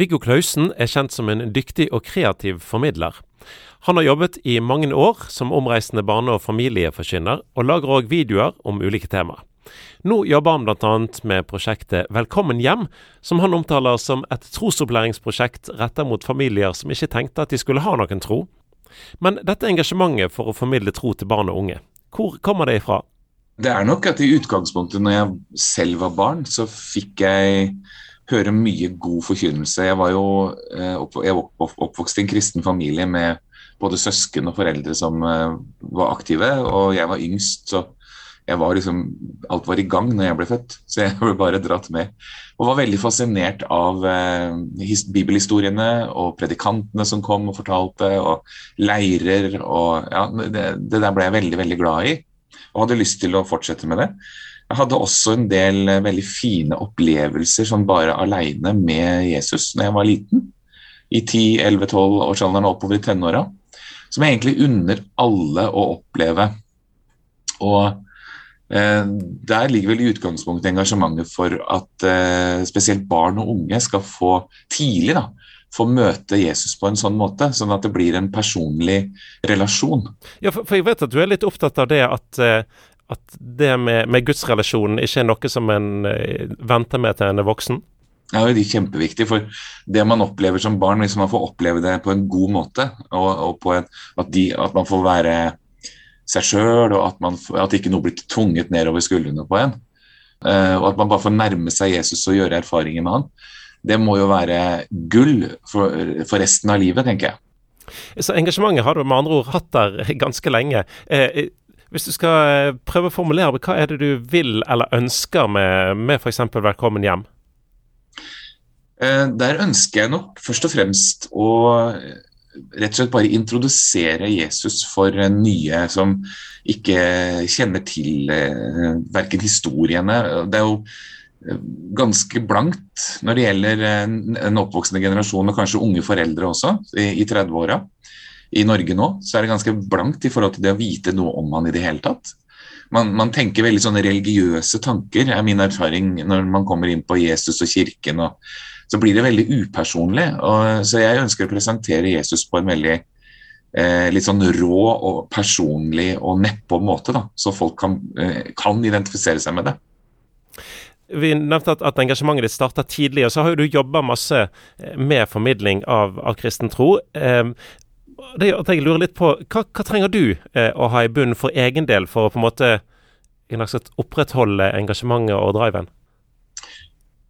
Viggo Klausen er kjent som en dyktig og kreativ formidler. Han har jobbet i mange år som omreisende barne- og familieforkynner, og lager òg videoer om ulike temaer. Nå jobber han bl.a. med prosjektet Velkommen hjem, som han omtaler som et trosopplæringsprosjekt rettet mot familier som ikke tenkte at de skulle ha noen tro. Men dette engasjementet for å formidle tro til barn og unge, hvor kommer det ifra? Det er nok at i utgangspunktet når jeg selv var barn, så fikk jeg høre mye god forkynnelse. Jeg var jo eh, jeg oppvokst i en kristen familie med både søsken og foreldre som eh, var aktive, og jeg var yngst, så jeg var liksom, alt var i gang når jeg ble født, så jeg ble bare dratt med. Og var veldig fascinert av eh, bibelhistoriene og predikantene som kom og fortalte, og leirer og ja, det, det der ble jeg veldig, veldig glad i, og hadde lyst til å fortsette med det. Jeg hadde også en del eh, veldig fine opplevelser sånn bare aleine med Jesus når jeg var liten. I 10-11-12-årsalderen og oppover i tenåra. Som jeg egentlig unner alle å oppleve. Og eh, der ligger vel i utgangspunktet engasjementet for at eh, spesielt barn og unge skal få tidlig da, få møte Jesus på en sånn måte, sånn at det blir en personlig relasjon. Ja, for, for jeg vet at du er litt opptatt av det at eh, at det med, med gudsrelasjonen ikke er noe som en uh, venter med til en er voksen? Ja, det er kjempeviktig. For det man opplever som barn, hvis man får oppleve det på en god måte, og, og en, at, de, at, man får være seg sjøl, og at, man, at ikke noe blir tvunget nedover skuldrene på en, uh, og at man bare får nærme seg Jesus og gjøre erfaringer med han, det må jo være gull for, for resten av livet, tenker jeg. Så engasjementet har du med andre ord hatt der ganske lenge. Eh, hvis du skal eh, prøve å formulere hva er det du vil eller ønsker med, med f.eks. Velkommen hjem? Eh, der ønsker jeg nok først og fremst å eh, rett og slett bare introdusere Jesus for nye som ikke kjenner til verken historiene Det er jo ganske blankt når det gjelder en oppvoksende generasjon og kanskje unge foreldre også, i 30-åra i Norge nå, så er det ganske blankt i forhold til det å vite noe om han i det hele tatt. Man, man, tenker veldig sånne religiøse tanker, er min erfaring når man kommer inn på Jesus og kirken. Og, så blir det veldig upersonlig. Og, så jeg ønsker å presentere Jesus på en veldig eh, litt sånn rå og personlig og nedpå måte, da, så folk kan, eh, kan, identifisere seg med det. Vi nevnte at, at engasjementet ditt starta tidlig, og så har jo du jobba masse eh, med formidling av, av kristen tro. Eh, det at jeg lurer litt på, hva, hva trenger du eh, å ha i bunnen for egen del for å på en måte opprettholde engasjementet og driven?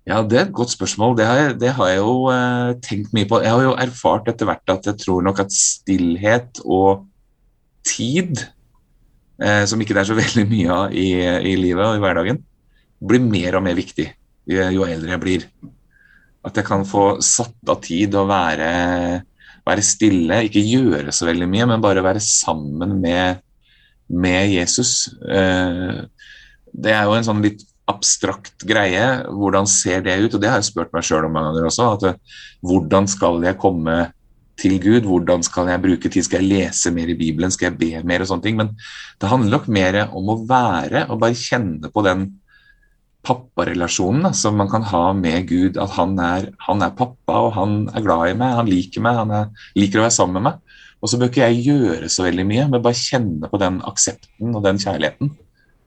Ja, Det er et godt spørsmål. Det har, det har jeg jo eh, tenkt mye på. Jeg har jo erfart etter hvert at jeg tror nok at stillhet og tid, eh, som ikke det er så veldig mye av i, i, livet og i hverdagen, blir mer og mer viktig jo eldre jeg blir. At jeg kan få satt av tid og være være stille, ikke gjøre så veldig mye, men bare være sammen med, med Jesus. Eh, det er jo en sånn litt abstrakt greie. Hvordan ser det ut? Og det har jeg spurt meg sjøl om mange ganger også. At, eh, hvordan skal jeg komme til Gud? Hvordan skal jeg bruke tid? Skal jeg lese mer i Bibelen? Skal jeg be mer? og sånne ting, Men det handler nok mer om å være og bare kjenne på den papparelasjonen som man kan ha med Gud. At han er, han er, pappa, og han er glad i meg, han liker meg, han er, liker å være sammen med meg. Og så bør ikke jeg gjøre så veldig mye, men bare kjenne på den aksepten og den kjærligheten.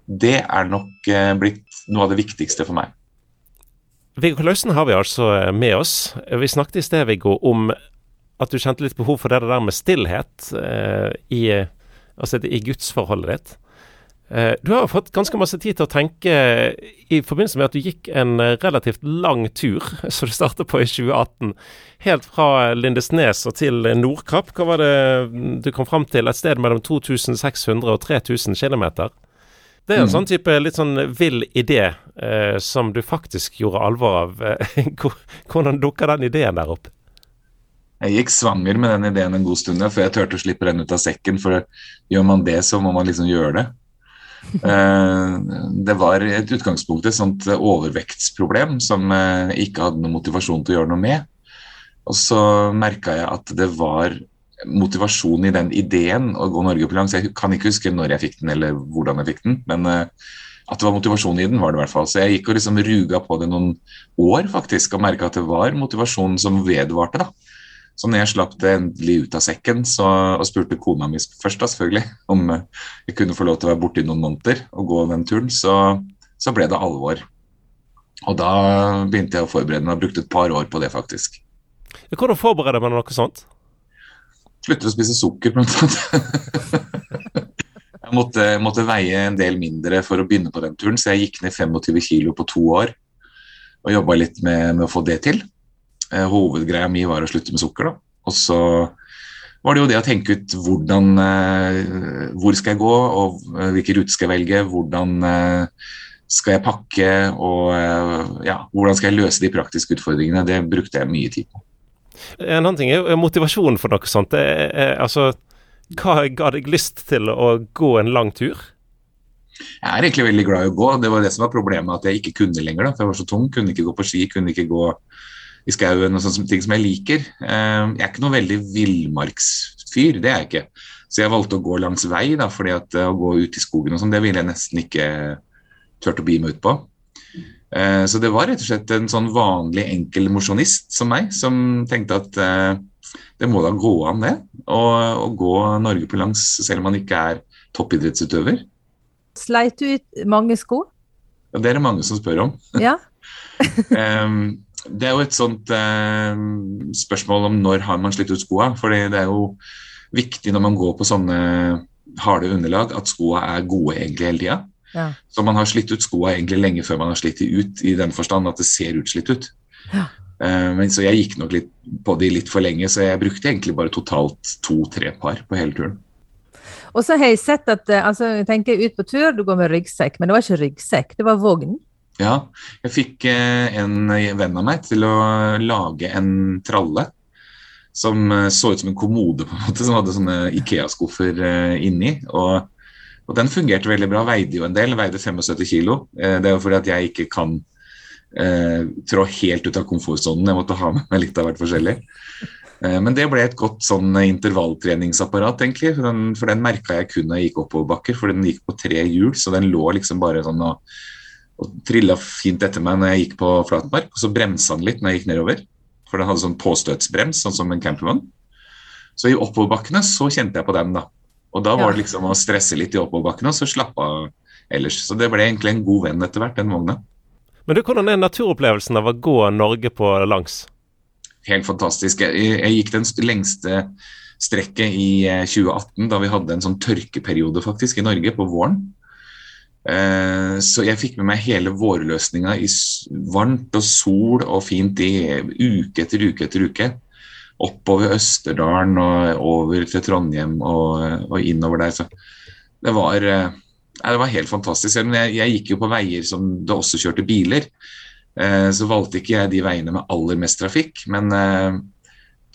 Det er nok eh, blitt noe av det viktigste for meg. Viggo Klausen har vi altså eh, med oss. Vi snakket i sted, Viggo, om at du kjente litt behov for det der med stillhet eh, i, altså i gudsforholdet ditt. Eh, du har fått ganske masse tid til å tenke i forbindelse med at du gikk en eh, relativt lang tur, som du startet på i 2018. Helt fra Lindesnes og til Nordkapp. Hva var det du kom fram til? Et sted mellom 2600 og 3000 km? Det er en mm. sånn type litt sånn vill idé eh, som du faktisk gjorde alvor av. Hvordan dukka den ideen der opp? Jeg gikk svanger med den ideen en god stund før jeg turte å slippe den ut av sekken. For gjør man det, så må man liksom gjøre det. Eh, det var et utgangspunkt et sånt overvektsproblem som jeg ikke hadde noen motivasjon til å gjøre noe med. Og så merka jeg at det var motivasjon i den ideen å gå Norge på langs. Jeg kan ikke huske når jeg fikk den eller hvordan jeg fikk den, men, eh, at det var motivasjon i den, var det i hvert fall. Så jeg gikk og liksom ruga på det noen år faktisk, og merka at det var motivasjonen som vedvarte. da. Så når jeg slapp det endelig ut av sekken så, og spurte kona mi først da, selvfølgelig, om jeg kunne få lov til å være borte i noen måneder og gå den turen, så, så ble det alvor. Og da begynte jeg å forberede meg, og brukte et par år på det, faktisk. Hvordan forbereder man noe sånt? Slutter å spise sukker, blant annet. jeg måtte, måtte, veie en del mindre for å begynne på den turen, så jeg gikk ned 25 kilo på to år. Og jobba litt med, med, å få det til. Eh, hovedgreia mi var å slutte med sukker. da. Og så var det jo det å tenke ut hvordan eh, Hvor skal jeg gå, og eh, hvilke ruter skal jeg velge? Hvordan skal jeg pakke, og ja, hvordan skal jeg løse de praktiske utfordringene? Det brukte jeg mye tid på. En annen ting er motivasjonen for noe sånt. Det er, altså, hva ga deg lyst til å gå en lang tur? Jeg er egentlig veldig glad i å gå. Det var det som var problemet, at jeg ikke kunne lenger. Da, for Jeg var så tung, kunne ikke gå på ski, kunne ikke gå i skauen og sånne ting som jeg liker. Eh, jeg er ikke noe veldig villmarksfyr, det er jeg ikke. Så jeg valgte å gå langs vei, da, fordi at eh, å gå ut i skogen og sånn, det ville jeg nesten ikke turt å bi meg ut på. Eh, så det var rett og slett en sånn vanlig enkel mosjonist som meg, som tenkte at det må da gå an, det. Å gå Norge på langs selv om man ikke er toppidrettsutøver. Sleit du ut mange sko? Ja, det er det mange som spør om. Ja. um, det er jo et sånt eh, spørsmål om når har man slitt ut skoa. For det er jo viktig når man går på sånne harde underlag, at skoa er gode egentlig hele tida. Ja. Så man har slitt ut skoa egentlig lenge før man har slitt de ut, i den forstand at det ser utslitt ut. Ja. Eh, men Så jeg gikk nok litt på de litt for lenge, så jeg brukte egentlig bare totalt to-tre par på hele turen. Og så har jeg sett at eh, altså, jeg tenker ut på tur, du går med ryggsekk, men det var ikke ryggsekk, det var vogn? Ja, jeg fikk eh, en venn av meg til å lage en tralle som eh, så ut som en kommode, på en måte, som hadde sånne Ikea-skuffer eh, inni. Og, og, den fungerte veldig bra. Veide jo en del, veide 75 kilo. Det er jo fordi at jeg ikke kan eh, trå helt ut av komfortsonen. Jeg måtte ha med meg litt av hvert forskjellig. Eh, men det ble et godt sånn intervalltreningsapparat, egentlig. For den, for den merka jeg kun når jeg gikk oppoverbakker, for den gikk på tre hjul, så den lå liksom bare sånn og og trilla fint etter meg når jeg gikk på flatmark. Og så bremsa han litt når jeg gikk nedover, for den hadde sånn påstøtsbrems, sånn som en campervogn. Så i oppoverbakkene så kjente jeg på den, da. Og da var det liksom å stresse litt i oppoverbakkene, og så slappe av ellers. Så det ble egentlig en god venn etter hvert, den vogna. Men du, hvordan er naturopplevelsen av å gå Norge på langs? Helt fantastisk. Jeg, jeg gikk den lengste strekket i 2018, eh, da vi hadde en sånn tørkeperiode faktisk i Norge på våren. Eh, så jeg fikk med meg hele vårløsninga i varmt og sol og fint i uke etter uke etter uke. Oppover Østerdalen og over til Trondheim og, og innover der. Så det var, eh, det var helt fantastisk. Jeg, jeg, gikk jo på veier som det også kjørte biler. Eh, så valgte ikke jeg de veiene med aller mest trafikk. Men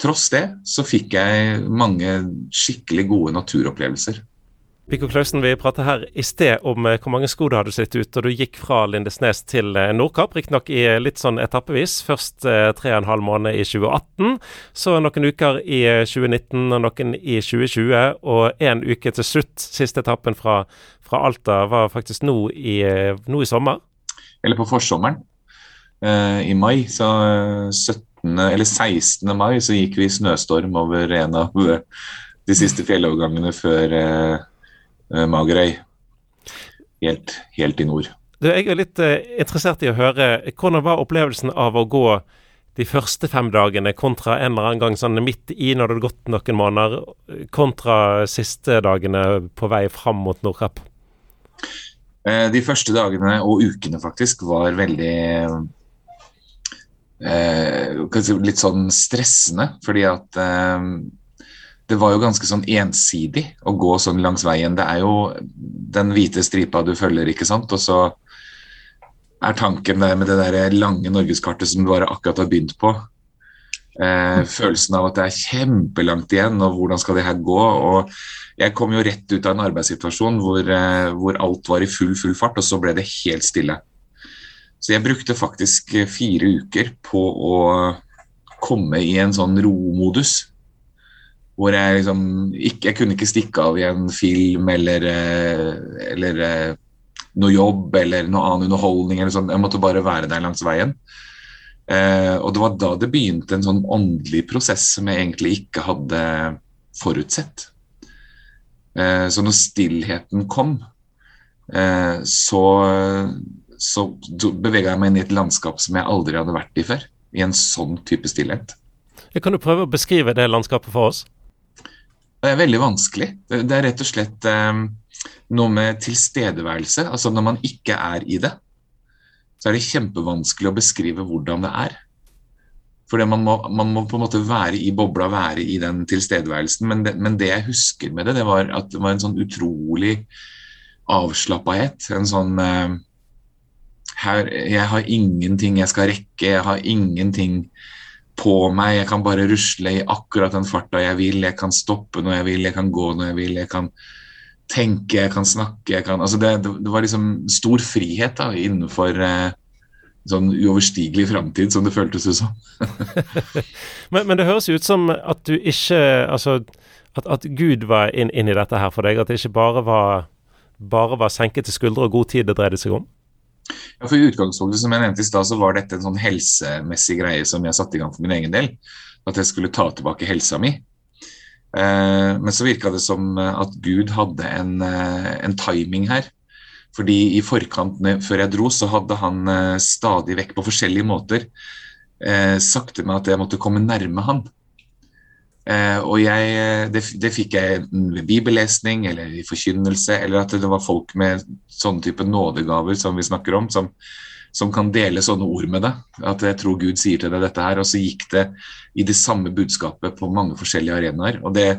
tross det så fikk jeg mange skikkelig gode naturopplevelser. Viggo Klausen, vi pratet her i sted om eh, hvor mange sko du hadde slitt ut, og du gikk fra Lindesnes til eh, Nordkapp. Riktignok i eh, litt sånn etappevis. Først tre og en halv måned i 2018, så noen uker i 2019 og noen i 2020, og én uke til slutt. Siste etappen fra, fra Alta var faktisk nå i, nå i sommer. Eller på forsommeren. I mai, så 17. eller 16. mai, så gikk vi i snøstorm over en av de siste fjellovergangene før Magerøy. Helt, helt i nord. Du, jeg er litt uh, interessert i å høre hvordan var opplevelsen av å gå de første fem dagene kontra en eller annen gang sånn midt i når det hadde gått noen måneder, kontra siste dagene på vei fram mot Nordkapp? Uh, de første dagene og ukene faktisk var veldig eh, Litt sånn stressende, fordi at det var jo ganske sånn ensidig å gå sånn langs veien. Det er jo den hvite stripa du følger, ikke sant. Og så er tanken der med det der lange norgeskartet som du bare akkurat har begynt på. Eh, følelsen av at det er kjempelangt igjen, og hvordan skal det her gå? Og jeg kom jo rett ut av en arbeidssituasjon hvor, eh, hvor alt var i full, full fart, og så ble det helt stille. Så jeg brukte faktisk fire uker på å komme i en sånn romodus hvor jeg liksom ikke, Jeg kunne ikke stikke av i en film eller, eh, eller eh, noe jobb eller noe annen underholdning. eller sånn. Jeg måtte bare være der langs veien. Eh, og det var da det begynte en sånn åndelig prosess som jeg egentlig ikke hadde forutsett. Eh, så når stillheten kom, eh, så, så bevega jeg meg inn i et landskap som jeg aldri hadde vært i før. I en sånn type stillhet. Kan du prøve å beskrive det landskapet for oss? Det er veldig vanskelig. Det, er rett og slett eh, noe med tilstedeværelse. Altså når man ikke er i det, så er det kjempevanskelig å beskrive hvordan det er. For man må, man må, på en måte være i bobla, være i den tilstedeværelsen. Men det, men det jeg husker med det, det var at det var en sånn utrolig avslappahet. En sånn uh, her, Jeg har ingenting jeg skal rekke, jeg har ingenting på meg. Jeg kan bare rusle i akkurat den farta jeg vil. Jeg kan stoppe når jeg vil, jeg kan gå når jeg vil. Jeg kan tenke, jeg kan snakke jeg kan, altså det, det, var liksom stor frihet da, innenfor eh, sånn uoverstigelig framtid, som det føltes ut som. men, men, det høres ut som at du ikke Altså at, at Gud var inn, inn, i dette her for deg? At det ikke bare var, bare var senkete skuldre og god tid det dreide seg om? Ja, for I utgangspunktet som jeg nevnte i sted, så var dette en sånn helsemessig greie som jeg satte i gang for min egen del. At jeg skulle ta tilbake helsa mi. Eh, men så virka det som eh, at Gud hadde en, eh, en, timing her. Fordi i forkant, før jeg dro, så hadde han stadig vekk på forskjellige måter sagt til meg at jeg måtte komme nærme han. Og jeg, det, det fikk jeg ved bibellesning eller i forkynnelse, eller at det var folk med sånne type nådegaver som vi snakker om, som, som kan dele sånne ord med deg. At jeg tror Gud sier til deg dette her. Og så gikk det i det samme budskapet på mange forskjellige arenaer. Og det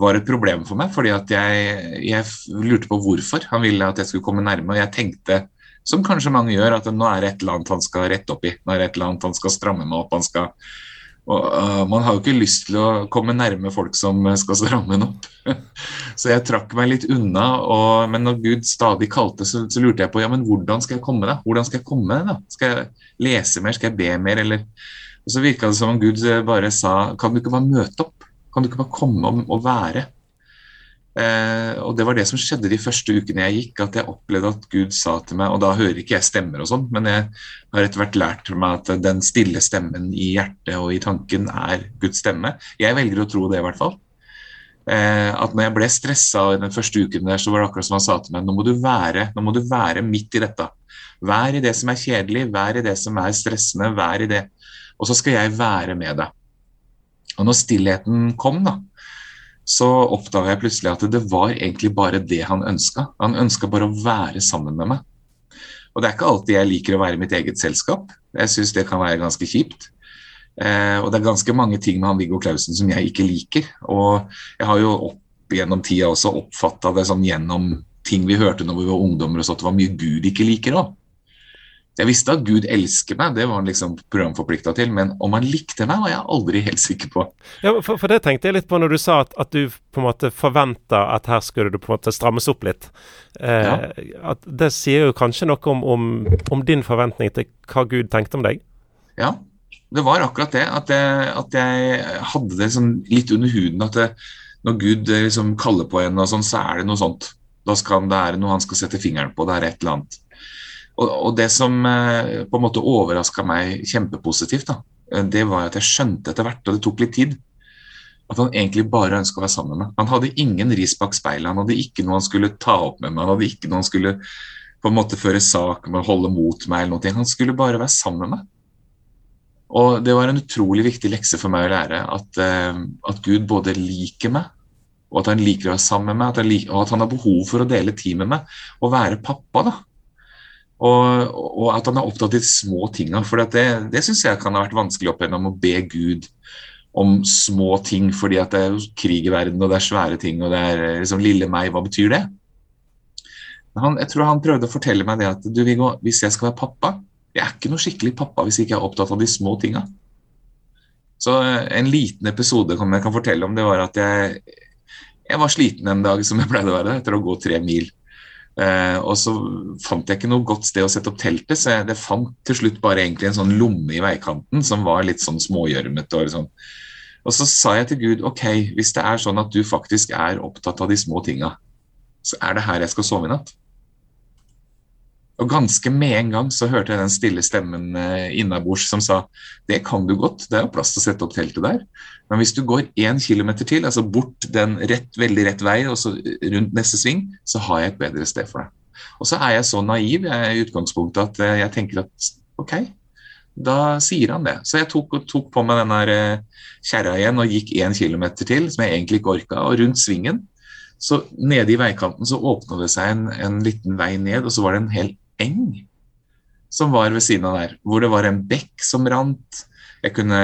var et problem for meg, fordi at jeg, jeg lurte på hvorfor han ville at jeg skulle komme nærme. Og jeg tenkte, som kanskje mange gjør, at nå er det et eller annet han skal rette opp i. Nå er det et eller annet han skal stramme meg opp. han skal og, uh, man har jo ikke lyst til å komme nærme folk som skal stramme en opp. så jeg trakk meg litt unna. Og, men når Gud stadig kalte, så, så, lurte jeg på ja, men hvordan skal jeg komme da? Hvordan skal jeg komme da? Skal jeg lese mer? Skal jeg be mer? Eller? Og så virka det som om Gud bare sa kan du ikke bare møte opp? Kan du ikke bare komme og være? Eh, og Det var det som skjedde de første ukene jeg gikk, at jeg opplevde at Gud sa til meg Og da hører ikke jeg stemmer og sånn, men jeg har etter hvert lært meg at den stille stemmen i hjertet og i tanken er Guds stemme. Jeg velger å tro det, i hvert fall. Eh, at når jeg ble stressa den første uken der, så var det akkurat som han sa til meg nå må du være, nå må du være midt i dette. Vær i det som er kjedelig, vær i det som er stressende, vær i det. Og så skal jeg være med deg. Og når stillheten kom, da, så oppdaga jeg plutselig at det var egentlig bare det han ønska. Han ønska bare å være sammen med meg. Og det er ikke alltid jeg liker å være i mitt eget selskap. Jeg syns det kan være ganske kjipt. Eh, og det er ganske mange ting med han Viggo Clausen som jeg ikke liker. Og jeg har jo opp gjennom tida også oppfatta det sånn gjennom ting vi hørte når vi var ungdommer, og sånt, det var mye Gud ikke liker òg. Jeg visste at Gud elsker meg, det var han liksom programforplikta til, men om han likte meg, var jeg aldri helt sikker på. Ja, for, for det tenkte jeg litt på når du sa at, at du på en måte forventa at her skulle du på en måte strammes opp litt. Eh, ja. at Det sier jo kanskje noe om, om, om, din forventning til hva Gud tenkte om deg? Ja, det var akkurat det. At jeg, at jeg hadde det sånn litt under huden. At det, når Gud eh, liksom kaller på en, og sånn, så er det noe sånt. Da skal det være noe han skal sette fingeren på. Det er et eller annet. Og, og det som eh, på en måte overraska meg kjempepositivt, da, eh, det var at jeg skjønte etter hvert, og det tok litt tid, at han egentlig bare ønska å være sammen med meg. Han hadde ingen ris bak speilet, han hadde ikke noe han skulle ta opp med meg, han hadde ikke noe han skulle på en måte føre sak med holde mot meg. eller noe. Han skulle bare være sammen med meg. Og Det var en utrolig viktig lekse for meg å lære at, uh, at Gud både liker meg, og at han liker å være sammen med meg, at liker, og at han har behov for å dele tid med meg og være pappa. da. Og, og, at han er opptatt av små tinga. For det, det syns jeg kan ha vært vanskelig opp gjennom å be Gud om små ting, fordi at det er krig i verden, og det er svære ting, og det er liksom lille meg, hva betyr det? Han, jeg tror han prøvde å fortelle meg det at du Viggo, hvis jeg skal være pappa Jeg er ikke noe skikkelig pappa hvis jeg ikke er opptatt av de små tinga. Så eh, en liten episode jeg kan fortelle om det var at jeg, jeg var sliten en dag som jeg pleide å være etter å gå tre mil. Eh, og så fant jeg ikke noe godt sted å sette opp teltet, så jeg det fant til slutt bare egentlig en sånn lomme i veikanten som var litt sånn smågjørmete. Og, sånn. og så sa jeg til Gud ok, hvis det er sånn at du faktisk er opptatt av de små tinga, så er det her jeg skal sove i natt. Og ganske med en gang så hørte jeg den stille stemmen eh, innabords som sa det kan du godt, det er jo plass til å sette opp teltet der. Men hvis du går én kilometer til, altså bort den rett, veldig rett vei og så rundt neste sving, så har jeg et bedre sted for deg. Og så er jeg så naiv jeg, i utgangspunktet at eh, jeg tenker at ok, da sier han det. Så jeg tok, tok på meg den eh, kjerra igjen og gikk én kilometer til, som jeg egentlig ikke orka. Og rundt svingen, så nede i veikanten så åpna det seg en, en liten vei ned, og så var det en hel eng som var ved siden av der, hvor det var en bekk som rant. Jeg kunne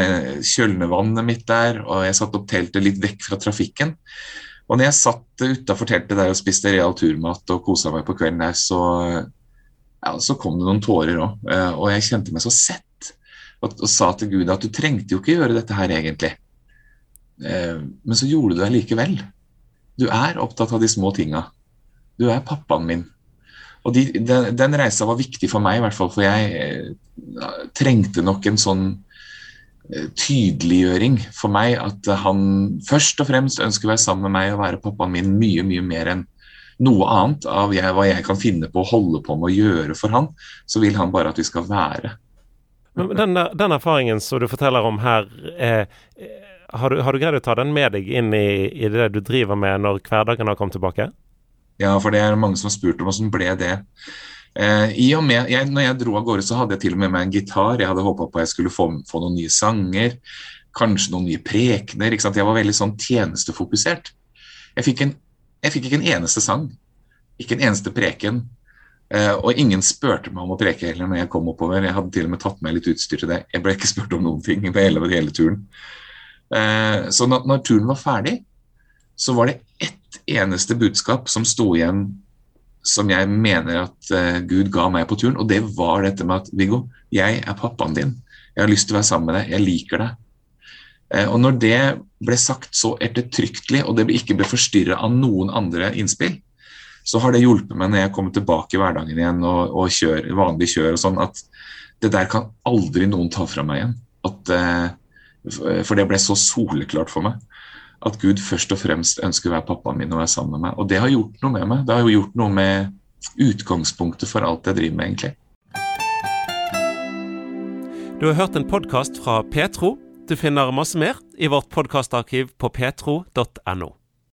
kjølne vannet mitt der, og jeg satte opp teltet litt vekk fra trafikken. Og når jeg satt utafor teltet der og spiste real turmat og kosa meg på kvelden der, så, ja, så kom det noen tårer òg. Eh, og jeg kjente meg så sett. Og, og, sa til Gud at du trengte jo ikke gjøre dette her egentlig. Eh, men så gjorde du det likevel. Du er opptatt av de små tinga. Du er pappaen min. Og de, den, den, reisa var viktig for meg, i hvert fall, for jeg eh, trengte nok en sånn eh, tydeliggjøring for meg at han først og fremst ønsker å være sammen med meg og være pappaen min mye, mye mer enn noe annet av jeg, hva jeg kan finne på å holde på med å gjøre for han, så vil han bare at vi skal være. Men den, den erfaringen som du forteller om her, eh, har, du, har, du, greid å ta den med deg inn i, i det du driver med når hverdagen har kommet tilbake? Ja, for det er mange som har spurt om åssen ble det. Eh, i og med, jeg, når jeg dro av gårde, så hadde jeg til og med meg en gitar. Jeg hadde håpa på at jeg skulle få, få, noen nye sanger, kanskje noen nye prekener. ikke sant? Jeg var veldig sånn tjenestefokusert. Jeg fikk, en, jeg fikk ikke en eneste sang. Ikke en eneste preken. Eh, og ingen spurte meg om å preke heller når jeg kom oppover. Jeg hadde til og med tatt med litt utstyr til det. Jeg ble ikke spurt om noen ting på hele, hele turen. Eh, så når, når turen var ferdig, så var det ett eneste budskap som sto igjen som jeg mener at uh, Gud ga meg på turen, og det var dette med at Viggo, jeg er pappaen din. Jeg har lyst til å være sammen med deg. Jeg liker deg. Uh, og når det ble sagt så ettertrykkelig, og det ikke ble forstyrra av noen andre innspill, så har det hjulpet meg når jeg kommer tilbake i hverdagen igjen og, og kjør, vanlig kjør og sånn, at det der kan aldri noen ta fra meg igjen. At, uh, for det ble så soleklart for meg at Gud først og fremst ønsker å være pappaen min og være sammen med meg. Og det har gjort noe med meg. Det har jo gjort noe med utgangspunktet for alt jeg driver med, egentlig. Du har hørt en podkast fra Petro. Du finner masse mer i vårt podkastarkiv på petro.no.